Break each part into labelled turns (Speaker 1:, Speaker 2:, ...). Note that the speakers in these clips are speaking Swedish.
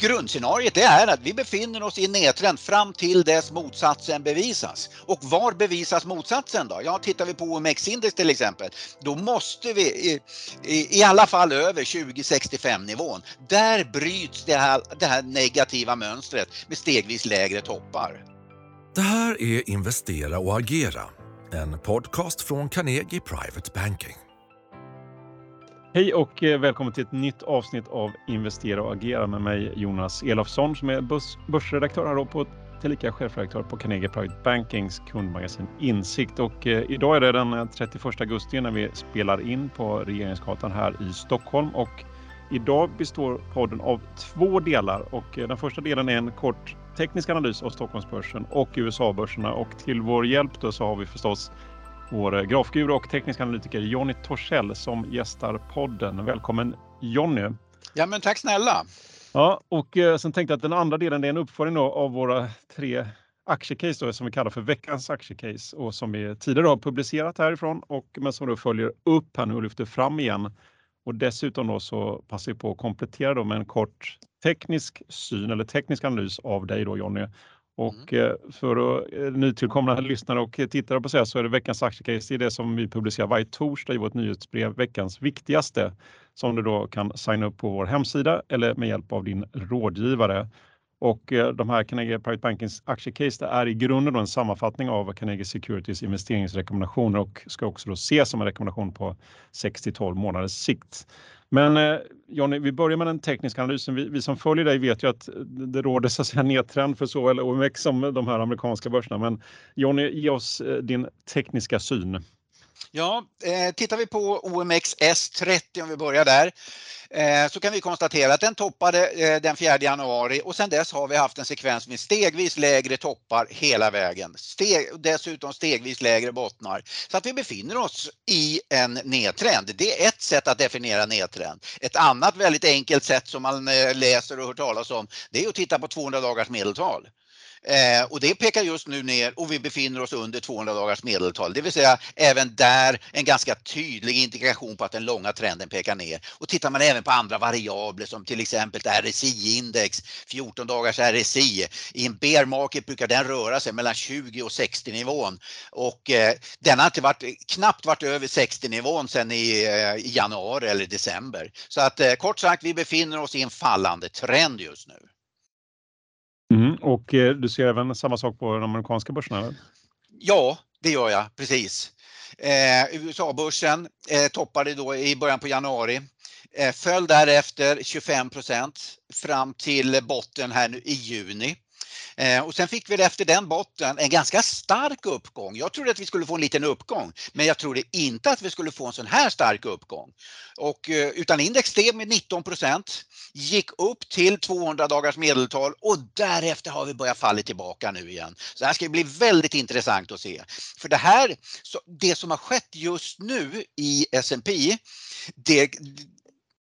Speaker 1: grundscenariet det är att vi befinner oss i en nedtrend fram till dess motsatsen bevisas. Och var bevisas motsatsen då? Ja, tittar vi på OMX-index till exempel, då måste vi i, i, i alla fall över 2065 nivån. Där bryts det här, det här negativa mönstret med stegvis lägre toppar.
Speaker 2: Det här är Investera och agera, en podcast från Carnegie Private Banking.
Speaker 3: Hej och eh, välkommen till ett nytt avsnitt av Investera och agera med mig Jonas Elofsson som är börsredaktör här på tillika chefredaktör på Carnegie Private Bankings kundmagasin Insikt. Och eh, idag är det den eh, 31 augusti när vi spelar in på Regeringsgatan här i Stockholm. Och idag består podden av två delar och eh, den första delen är en kort teknisk analys av Stockholmsbörsen och USA-börserna och till vår hjälp då så har vi förstås vår grafguru och teknisk analytiker Jonny Torssell som gästar podden. Välkommen Jonny!
Speaker 1: Ja men tack snälla!
Speaker 3: Ja, och eh, sen tänkte jag att den andra delen är en uppföljning av våra tre aktiecase då, som vi kallar för veckans aktiecase och som vi tidigare har publicerat härifrån och men som då följer upp här nu och lyfter fram igen. Och dessutom då så passar vi på att komplettera då med en kort teknisk syn eller teknisk analys av dig då Jonny Mm. och mm. För eh, nytillkomna lyssnare och tittare på så, så är det veckans aktiecase, det som vi publicerar varje torsdag i vårt nyhetsbrev, veckans viktigaste, som du då kan signa upp på vår hemsida eller med hjälp av din rådgivare. Och eh, de här Carnegie Private Bankings aktiecase är i grunden en sammanfattning av Carnegie Securities investeringsrekommendationer och ska också då ses som en rekommendation på 6 till 12 månaders sikt. Men eh, Johnny, vi börjar med den tekniska analysen. Vi, vi, som följer dig vet ju att det råder så att säga nedtrend för såväl OMX som de här amerikanska börserna. Men Johnny, ge oss eh, din tekniska syn.
Speaker 1: Ja, eh, tittar vi på OMX S30 om vi börjar där eh, så kan vi konstatera att den toppade eh, den 4 januari och sedan dess har vi haft en sekvens med stegvis lägre toppar hela vägen. Steg, dessutom stegvis lägre bottnar. Så att vi befinner oss i en nedtrend. Det är ett sätt att definiera nedtrend. Ett annat väldigt enkelt sätt som man eh, läser och hör talas om det är att titta på 200 dagars medeltal. Eh, och det pekar just nu ner och vi befinner oss under 200 dagars medeltal. Det vill säga även där en ganska tydlig indikation på att den långa trenden pekar ner. Och tittar man även på andra variabler som till exempel RSI-index, 14 dagars RSI. I en bear market brukar den röra sig mellan 20 och 60 nivån och eh, den har inte varit, knappt varit över 60 nivån sedan i, eh, i januari eller december. Så att eh, kort sagt, vi befinner oss i en fallande trend just nu.
Speaker 3: Mm, och eh, du ser även samma sak på de amerikanska börserna?
Speaker 1: Ja, det gör jag precis. Eh, USA-börsen eh, toppade då i början på januari. Eh, föll därefter 25% fram till botten här nu i juni. Eh, och sen fick vi efter den botten en ganska stark uppgång. Jag trodde att vi skulle få en liten uppgång, men jag trodde inte att vi skulle få en sån här stark uppgång. Och, eh, utan index steg med 19% gick upp till 200 dagars medeltal och därefter har vi börjat falla tillbaka nu igen. Så det här ska bli väldigt intressant att se. För det här, det som har skett just nu i S&P det,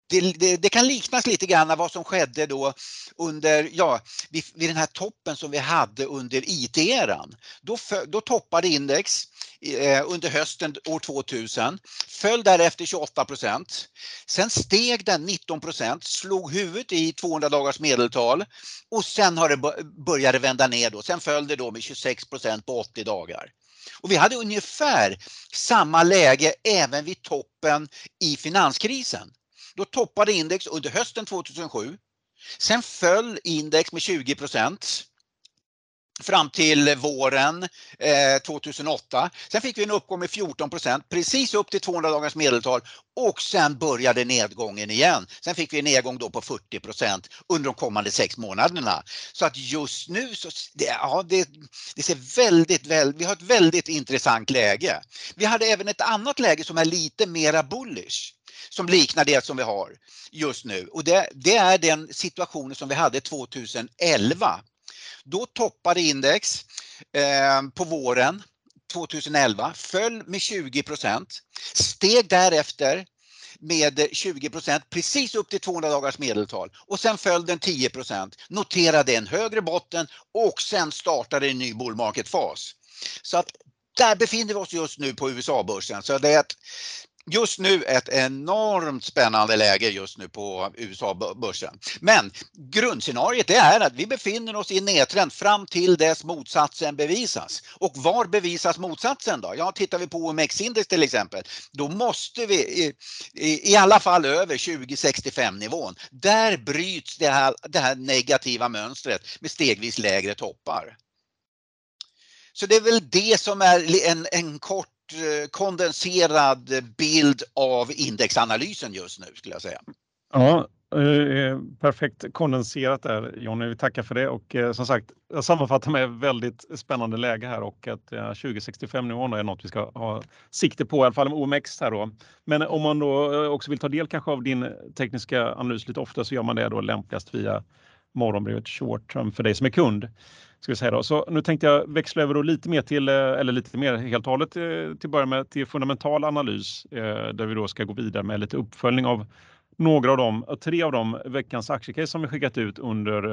Speaker 1: det, det, det, kan liknas lite grann vad som skedde då under, ja, vid, vid den här toppen som vi hade under IT-eran. Då, då toppade index eh, under hösten år 2000, föll därefter 28 procent. Sen steg den 19 procent, slog huvudet i 200 dagars medeltal och sen har det börjat vända ner då. Sen föll det då med 26 procent på 80 dagar. Och vi hade ungefär samma läge även vid toppen i finanskrisen. Då toppade index under hösten 2007. Sen föll index med 20 fram till våren eh, 2008. Sen fick vi en uppgång med 14% precis upp till 200 dagars medeltal och sen började nedgången igen. Sen fick vi en nedgång då på 40% under de kommande sex månaderna. Så att just nu så det, ja, det, det ser väldigt väldigt, vi har ett väldigt intressant läge. Vi hade även ett annat läge som är lite mera bullish som liknar det som vi har just nu. Och det, det är den situationen som vi hade 2011. Då toppade index eh, på våren 2011, föll med 20% steg därefter med 20% precis upp till 200 dagars medeltal och sen föll den 10% noterade en högre botten och sen startade en ny bull market fas. Så att där befinner vi oss just nu på USA-börsen. Så det är ett, just nu ett enormt spännande läge just nu på USA-börsen. Men grundscenariet är att vi befinner oss i en nedtrend fram till dess motsatsen bevisas. Och var bevisas motsatsen då? Ja, tittar vi på OMX-index till exempel, då måste vi i, i, i alla fall över 2065 nivån. Där bryts det här, det här negativa mönstret med stegvis lägre toppar. Så det är väl det som är en, en kort Eh, kondenserad bild av indexanalysen just nu skulle jag säga.
Speaker 3: Ja, eh, perfekt kondenserat där Jonny, vi tackar för det och eh, som sagt jag sammanfattar med väldigt spännande läge här och att 2065 nivån är något vi ska ha sikte på i alla fall med OMX här då. Men om man då också vill ta del kanske av din tekniska analys lite ofta så gör man det då lämpligast via morgonbrevet short term för dig som är kund. Ska vi säga då. Så nu tänkte jag växla över lite mer till, eh, eller lite mer helt och hållet eh, till att börja med, till fundamental analys eh, där vi då ska gå vidare med lite uppföljning av några av dem, tre av de veckans aktiecase som vi skickat ut under,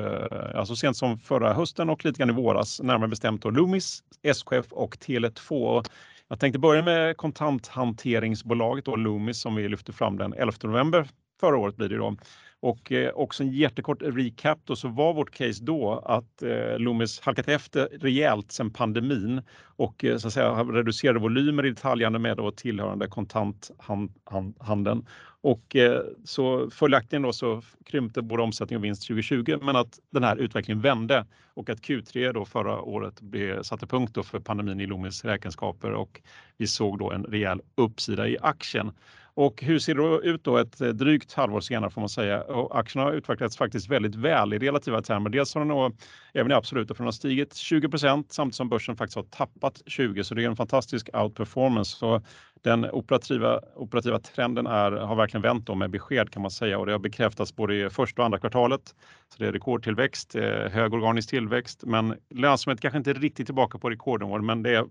Speaker 3: alltså sent som förra hösten och lite grann i våras, närmare bestämt då Loomis, SKF och Tele2. Jag tänkte börja med kontanthanteringsbolaget då Loomis som vi lyfte fram den 11 november förra året blir det då. Och eh, också en jättekort recap då så var vårt case då att eh, Loomis halkat efter rejält sedan pandemin och eh, så att säga reducerade volymer i detaljhandeln med då tillhörande kontanthandeln. Och eh, så följaktligen då så krympte både omsättning och vinst 2020 men att den här utvecklingen vände och att Q3 då förra året blev, satte punkt då för pandemin i Loomis räkenskaper och vi såg då en rejäl uppsida i aktien. Och hur ser det ut då ett eh, drygt halvår senare får man säga? Och aktien har utvecklats faktiskt väldigt väl i relativa termer. Dels har den nog, även i absoluta, för den har stigit 20% samtidigt som börsen faktiskt har tappat 20 så det är en fantastisk outperformance. Så den operativa, operativa trenden är, har verkligen vänt då med besked kan man säga och det har bekräftats både i första och andra kvartalet. Så det är rekordtillväxt, eh, hög organisk tillväxt men lönsamhet kanske inte riktigt tillbaka på rekordnivån men det är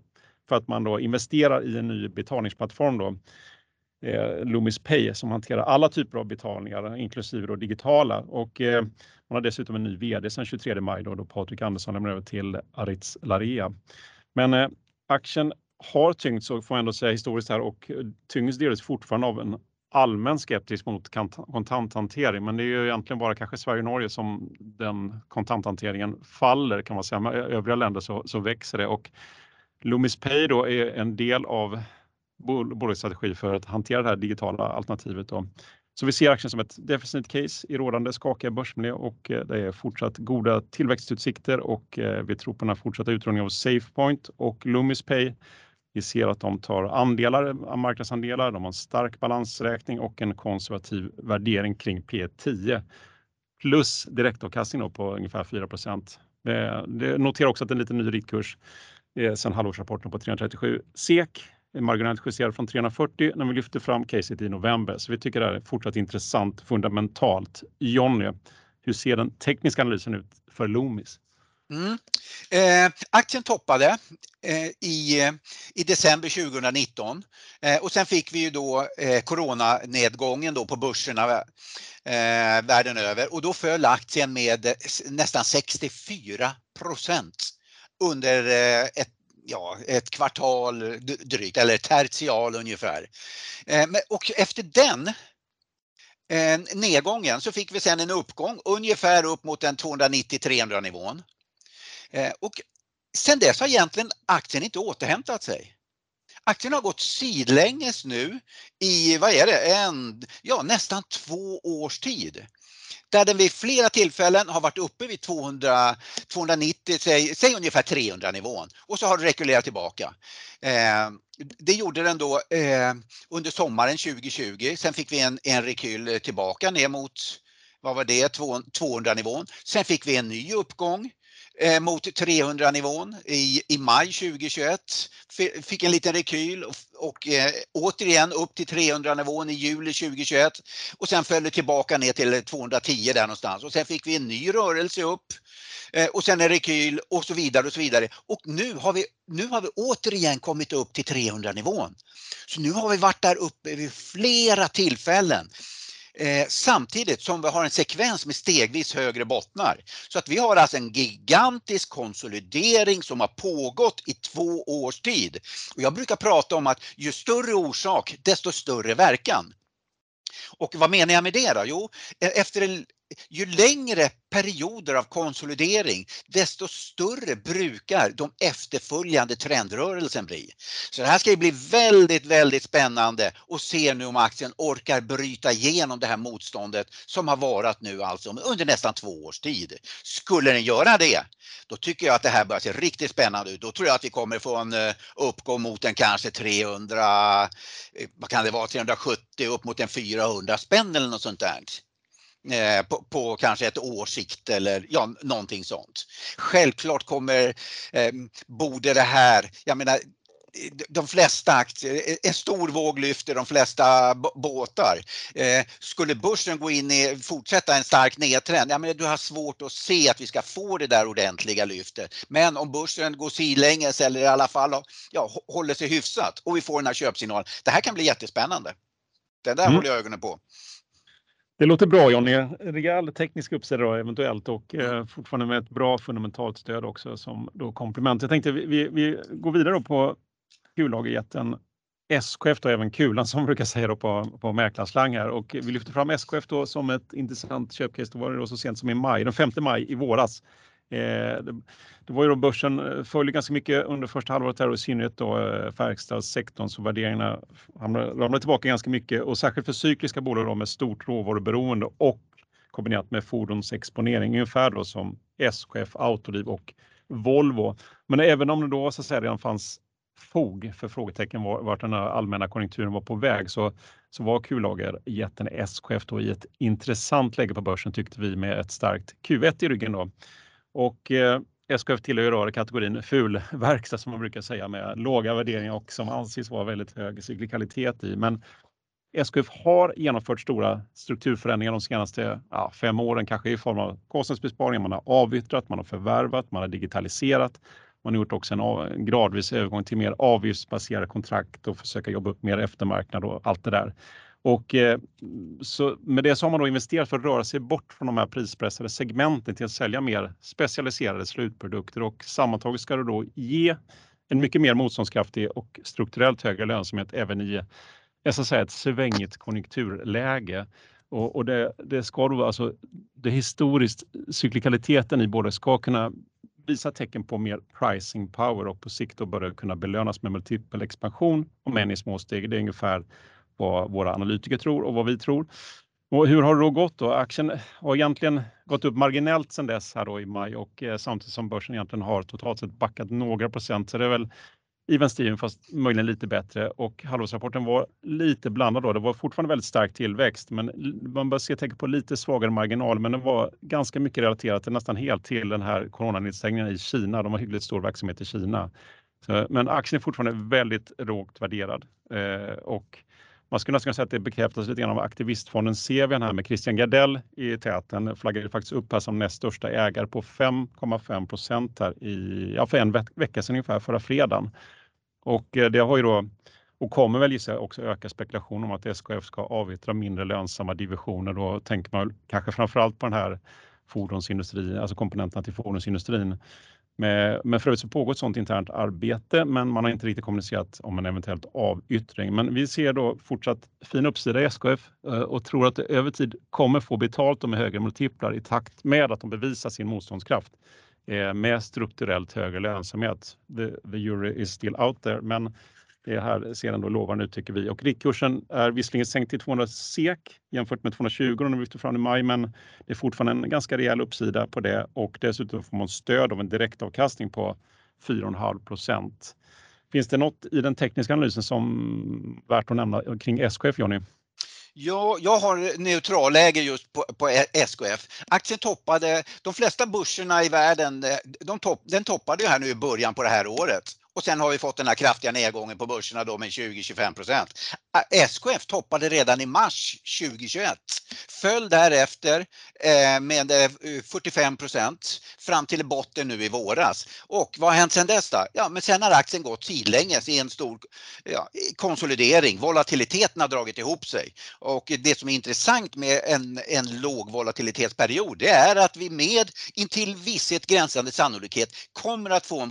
Speaker 3: för att man då investerar i en ny betalningsplattform då eh, Loomis Pay som hanterar alla typer av betalningar, inklusive då digitala. Och, eh, man har dessutom en ny VD sedan 23 maj då, då Patrik Andersson lämnar över till Aritz Larea. Men eh, aktien har tyngts, så får ändå säga historiskt här, och eh, tyngs delvis fortfarande av en allmän skeptisk mot kontanthantering. Men det är ju egentligen bara kanske Sverige och Norge som den kontanthanteringen faller kan man säga. Med eh, övriga länder så, så växer det och Loomis Pay då är en del av bolagsstrategi för att hantera det här digitala alternativet. Då. Så vi ser aktien som ett defensivt case i rådande skakiga börsmiljö och eh, det är fortsatt goda tillväxtutsikter och eh, vi tror på den här fortsatta utrullningen av SafePoint och Loomis Pay. Vi ser att de tar andelar, eh, marknadsandelar, de har en stark balansräkning och en konservativ värdering kring P10 plus direktavkastning på ungefär 4 Det, det noterar också att det är en liten ny riktkurs eh, sedan halvårsrapporten på 337 SEK marginellt justerad från 340 när vi lyfte fram caset i november. Så vi tycker det är fortsatt intressant fundamentalt. Jonny, hur ser den tekniska analysen ut för Loomis?
Speaker 1: Mm. Eh, aktien toppade eh, i, i december 2019 eh, och sen fick vi ju då eh, coronanedgången då på börserna eh, världen över och då föll aktien med nästan 64 procent under eh, ett ja, ett kvartal drygt, eller tertial ungefär. Eh, och efter den eh, nedgången så fick vi sen en uppgång ungefär upp mot den 290-300 nivån. Eh, och sen dess har egentligen aktien inte återhämtat sig. Aktien har gått sidlänges nu i, vad är det, en, ja, nästan två års tid där den vid flera tillfällen har varit uppe vid 200, 290, säg, säg ungefär 300 nivån och så har det rekylerat tillbaka. Eh, det gjorde den då eh, under sommaren 2020. Sen fick vi en, en rekyl tillbaka ner mot vad var det, 200 nivån. Sen fick vi en ny uppgång eh, mot 300-nivån i, i maj 2021. Fick en liten rekyl och, och eh, återigen upp till 300-nivån i juli 2021 och sen föll det tillbaka ner till 210 där någonstans och sen fick vi en ny rörelse upp eh, och sen en rekyl och så vidare och så vidare. Och nu har vi, nu har vi återigen kommit upp till 300-nivån. Så nu har vi varit där uppe vid flera tillfällen. Eh, samtidigt som vi har en sekvens med stegvis högre bottnar. Så att vi har alltså en gigantisk konsolidering som har pågått i två års tid. Och jag brukar prata om att ju större orsak, desto större verkan. Och vad menar jag med det då? Jo, e-, efter en ju längre perioder av konsolidering, desto större brukar de efterföljande trendrörelsen bli. Så det här ska ju bli väldigt, väldigt spännande och se nu om aktien orkar bryta igenom det här motståndet som har varit nu alltså under nästan två års tid. Skulle den göra det, då tycker jag att det här börjar se riktigt spännande ut. Då tror jag att vi kommer få en eh, uppgång mot en kanske 300, eh, vad kan det vara, 370 upp mot en 400 spänn eller något sånt där. Eh, på, på, kanske ett års sikt eller ja, någonting sånt. Självklart kommer, eh, borde det här, jag menar de flesta aktier, en stor våg lyfter de flesta båtar. Eh, skulle börsen gå in i, fortsätta en stark nedtrend, ja, men du har svårt att se att vi ska få det där ordentliga lyftet. Men om börsen går sidlänges eller i alla fall ja, håller sig hyfsat och vi får den här köpsignalen, det här kan bli jättespännande. Det där mm. håller jag ögonen på.
Speaker 3: Det låter bra Johnny. Rejäl teknisk uppsida eventuellt och eh, fortfarande med ett bra fundamentalt stöd också som då komplement. Jag tänkte vi, vi, vi går vidare då på kullagerjätten SKF och även Kulan som brukar säga då på, på mäklarslang här och vi lyfter fram SKF då som ett intressant köpcase. Det var det då så sent som i maj, den 5 maj i våras Eh, det, det, var ju då börsen eh, följde ganska mycket under första halvåret här och i synnerhet då eh, verkstadssektorn så värderingarna ramlade tillbaka ganska mycket och särskilt för cykliska bolag då med stort råvaruberoende och kombinerat med fordonsexponering ungefär då som SKF, Autoliv och Volvo. Men även om det då så att säga redan fanns fog för frågetecken vart den här allmänna konjunkturen var på väg så, så var kullagerjätten SKF då i ett intressant läge på börsen tyckte vi med ett starkt Q1 i ryggen då. Och eh, SKF tillhör ju då kategorin ful verkstad som man brukar säga med låga värderingar och som anses vara väldigt hög cyklikalitet i. Men SKF har genomfört stora strukturförändringar de senaste ja, fem åren, kanske i form av kostnadsbesparingar. Man har avyttrat, man har förvärvat, man har digitaliserat. Man har gjort också en gradvis övergång till mer avgiftsbaserade kontrakt och försöka jobba upp mer eftermarknad och allt det där. Och eh, så med det så har man då investerat för att röra sig bort från de här prispressade segmenten till att sälja mer specialiserade slutprodukter och sammantaget ska det då ge en mycket mer motståndskraftig och strukturellt högre lönsamhet även i jag ska säga, ett svängigt konjunkturläge. Och, och det, det, ska då alltså, det historiskt, cyklikaliteten i både ska kunna visa tecken på mer pricing power och på sikt då börja kunna belönas med multipel expansion om än i små steg. Det är ungefär vad våra analytiker tror och vad vi tror. Och hur har det då gått då? Aktien har egentligen gått upp marginellt sedan dess här då i maj och eh, samtidigt som börsen egentligen har totalt sett backat några procent. Så det är väl even Steven fast möjligen lite bättre och halvårsrapporten var lite blandad då. Det var fortfarande väldigt stark tillväxt, men man bör se tecken på lite svagare marginal. Men det var ganska mycket relaterat nästan helt till den här coronanedstängningen i Kina. De har hyggligt stor verksamhet i Kina. Så, men aktien är fortfarande väldigt lågt värderad eh, och man skulle nästan kunna säga att det bekräftas lite grann av aktivistfonden Sevian här med Christian Gardell i täten flaggade faktiskt upp här som näst största ägare på 5,5 procent här i, ja, för en ve vecka sedan ungefär, förra fredagen. Och eh, det har ju då och kommer väl gissa också öka spekulation om att SKF ska avyttra mindre lönsamma divisioner. Då tänker man kanske framförallt på den här fordonsindustrin, alltså komponenterna till fordonsindustrin. Men för övrigt så pågår ett sådant internt arbete, men man har inte riktigt kommunicerat om en eventuellt avyttring. Men vi ser då fortsatt fin uppsida i SKF eh, och tror att det över tid kommer få betalt och med högre multiplar i takt med att de bevisar sin motståndskraft eh, med strukturellt högre lönsamhet. The, the jury is still out there, men det här ser ändå lovande ut tycker vi. Och riktkursen är visserligen sänkt till 200 SEK jämfört med 220 när vi lyfte fram i maj, men det är fortfarande en ganska rejäl uppsida på det och dessutom får man stöd av en direktavkastning på 4,5 procent. Finns det något i den tekniska analysen som värt att nämna kring SKF, Jonny?
Speaker 1: Ja, jag har neutralläge just på, på SKF. Aktien toppade, de flesta börserna i världen, de topp, den toppade ju här nu i början på det här året och sen har vi fått den här kraftiga nedgången på börserna då med 20-25 äh, SKF toppade redan i mars 2021. Föll därefter eh, med 45 eh, fram till botten nu i våras. Och vad har hänt sedan dess då? Ja, men sen har aktien gått sidlänges i en stor ja, konsolidering. Volatiliteten har dragit ihop sig. Och det som är intressant med en, en låg volatilitetsperiod det är att vi med intill visshet gränsande sannolikhet kommer att få en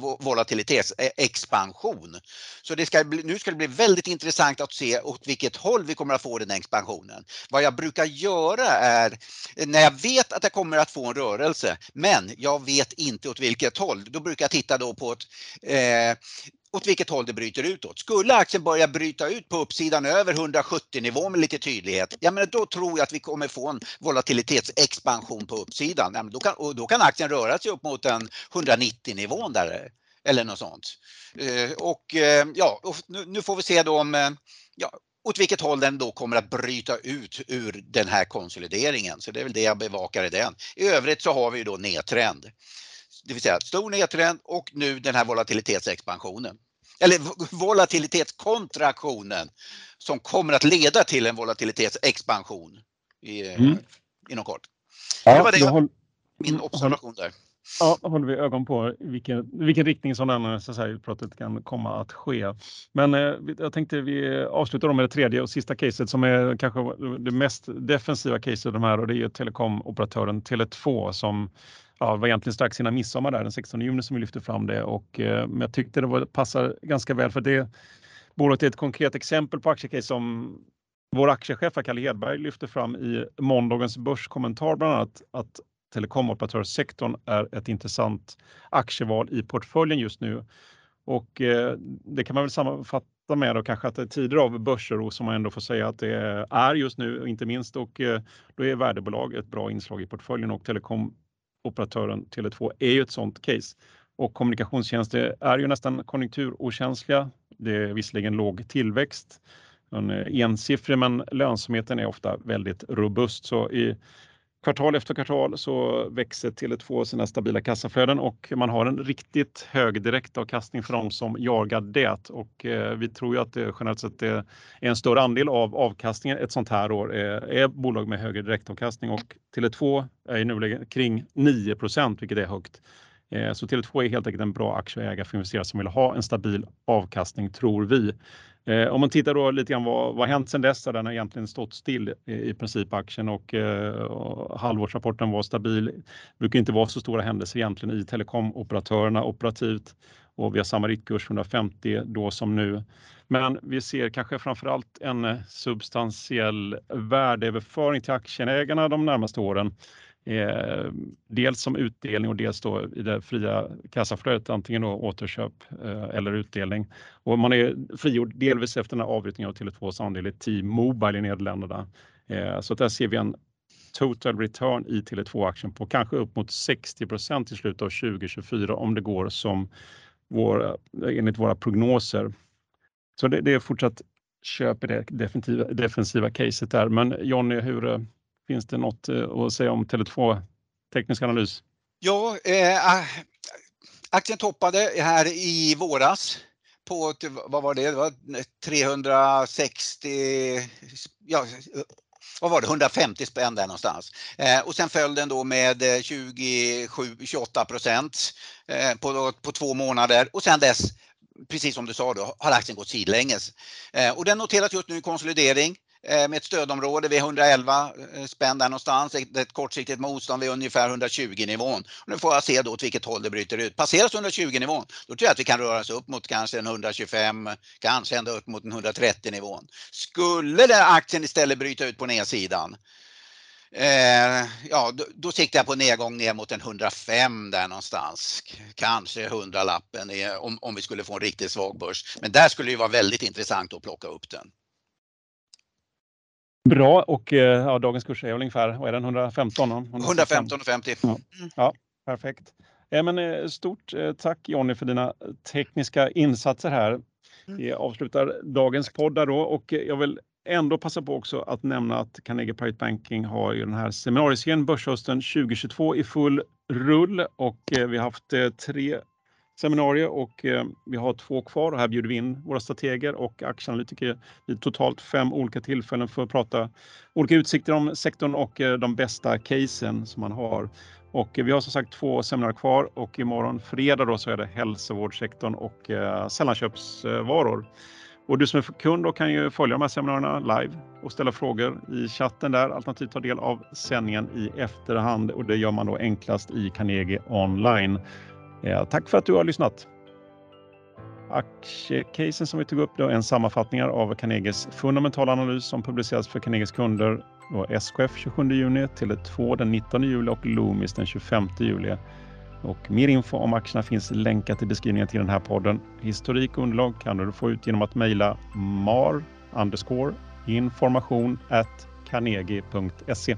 Speaker 1: expansion. Så det ska bli, nu ska det bli väldigt intressant att se åt vilket håll vi kommer att få den expansionen. Vad jag brukar göra är när jag vet att jag kommer att få en rörelse men jag vet inte åt vilket håll. Då brukar jag titta då på ett eh, åt vilket håll det bryter utåt. Skulle aktien börja bryta ut på uppsidan över 170 nivå med lite tydlighet, ja men då tror jag att vi kommer få en volatilitetsexpansion på uppsidan. Ja, men då, kan, och då kan aktien röra sig upp mot den 190 nivån där eller något sånt. Eh, och eh, ja, och nu får vi se då om eh, ja, åt vilket håll den då kommer att bryta ut ur den här konsolideringen. Så det är väl det jag bevakar i den. I övrigt så har vi ju då nedtrend. Det vill säga stor nedtrend och nu den här volatilitetsexpansionen. Eller volatilitetskontraktionen som kommer att leda till en volatilitetsexpansion i, mm. inom kort. Ja, det var det, håll... min observation där.
Speaker 3: Ja, håller vi ögon på vilken, vilken riktning som den så säga, utbrottet kan komma att ske. Men eh, jag tänkte vi avslutar med det tredje och sista caset som är kanske det mest defensiva caset av de här och det är telekomoperatören Tele2 som ja, var egentligen strax innan midsommar där den 16 juni som vi lyfte fram det och eh, men jag tyckte det var, passar ganska väl för det bolaget är ett konkret exempel på aktiecase som vår aktiechef Kalle Hedberg lyfte fram i måndagens börskommentar bland annat att telekomoperatörssektorn är ett intressant aktieval i portföljen just nu. Och eh, det kan man väl sammanfatta med då kanske att det är tider av börsoro som man ändå får säga att det är just nu, inte minst och eh, då är värdebolag ett bra inslag i portföljen och telekomoperatören Tele2 är ju ett sådant case. Och kommunikationstjänster är ju nästan konjunkturokänsliga. Det är visserligen låg tillväxt, en eh, ensiffrig, men lönsamheten är ofta väldigt robust. Så i kvartal efter kvartal så växer Tele2 sina stabila kassaflöden och man har en riktigt hög direktavkastning för de som jagar det. Och eh, vi tror ju att det generellt sett är en större andel av avkastningen ett sånt här år är, är bolag med högre direktavkastning och Tele2 är i nuläget kring 9% vilket är högt. Eh, så Tele2 är helt enkelt en bra aktie att äga för investerare som vill ha en stabil avkastning tror vi. Eh, om man tittar då lite grann vad vad hänt sedan dess? Den har egentligen stått still i princip aktien och, eh, och halvårsrapporten var stabil. Det brukar inte vara så stora händelser egentligen i telekomoperatörerna operativt och vi har samma riktkurs 150 då som nu. Men vi ser kanske framför allt en eh, substantiell värdeöverföring till aktieägarna de närmaste åren. Eh, dels som utdelning och dels då i det fria kassaflödet, antingen då återköp eh, eller utdelning. Och man är frigjord delvis efter den här avyttringen av Tele2s andel i T-Mobile i Nederländerna. Eh, så där ser vi en total return i Tele2-aktien på kanske upp mot 60% i slutet av 2024 om det går som våra, enligt våra prognoser. Så det, det är fortsatt köp i det defensiva, defensiva caset där. Men Jonny, hur, eh, Finns det något eh, att säga om Tele2 teknisk analys?
Speaker 1: Ja, eh, ah, aktien toppade här i våras på, vad var det, det var 360, ja, vad var det, 150 spänn där någonstans. Eh, och sen föll den då med eh, 27-28 procent eh, på, på två månader och sen dess, precis som du sa då, har aktien gått sidlänges. Eh, och den noteras just nu i konsolidering. Eh, med ett stödområde vid 111 eh, spänn där någonstans, ett kortsiktigt motstånd vid ungefär 120 nivån. nu får jag se då åt vilket håll det bryter ut. Passeras 120 nivån, då tror jag att vi kan röra oss upp mot kanske en 125, kanske ända upp mot en 130 nivån. Skulle den aktien istället bryta ut på nedsidan, Eh, ja, då, då siktar jag på nedgång ner mot en 105 där någonstans. Kanske 100 lappen om, om vi skulle få en riktigt svag börs. Men där skulle det vara väldigt intressant att plocka upp den.
Speaker 3: Bra och eh, ja, dagens kurs är ungefär, vad är den, 115?
Speaker 1: 115,50.
Speaker 3: Ja, ja, perfekt. Ja, men, eh, stort eh, tack Jonny för dina tekniska insatser här. Mm. Vi avslutar dagens podd där då och jag vill ändå passa på också att nämna att Carnegie Private Banking har ju den här seminarieserien Börshösten 2022 i full rull och vi har haft tre seminarium och eh, vi har två kvar och här bjuder vi in våra strateger och aktieanalytiker vid totalt fem olika tillfällen för att prata olika utsikter om sektorn och eh, de bästa casen som man har. Och eh, vi har som sagt två seminarier kvar och imorgon fredag då så är det hälsovårdssektorn och eh, sällanköpsvaror. Och du som är kund då kan ju följa de här seminarierna live och ställa frågor i chatten där, alternativt ta del av sändningen i efterhand och det gör man då enklast i Carnegie online. Ja, tack för att du har lyssnat. Aktiecasen som vi tog upp då är en sammanfattning av Carnegies fundamentala analys som publiceras för Carnegies kunder då SKF 27 juni, Tele2 den 19 juli och Loomis den 25 juli. Och mer info om aktierna finns länkat i beskrivningen till den här podden. Historik och underlag kan du få ut genom att mejla mar underscore information at carnegie.se.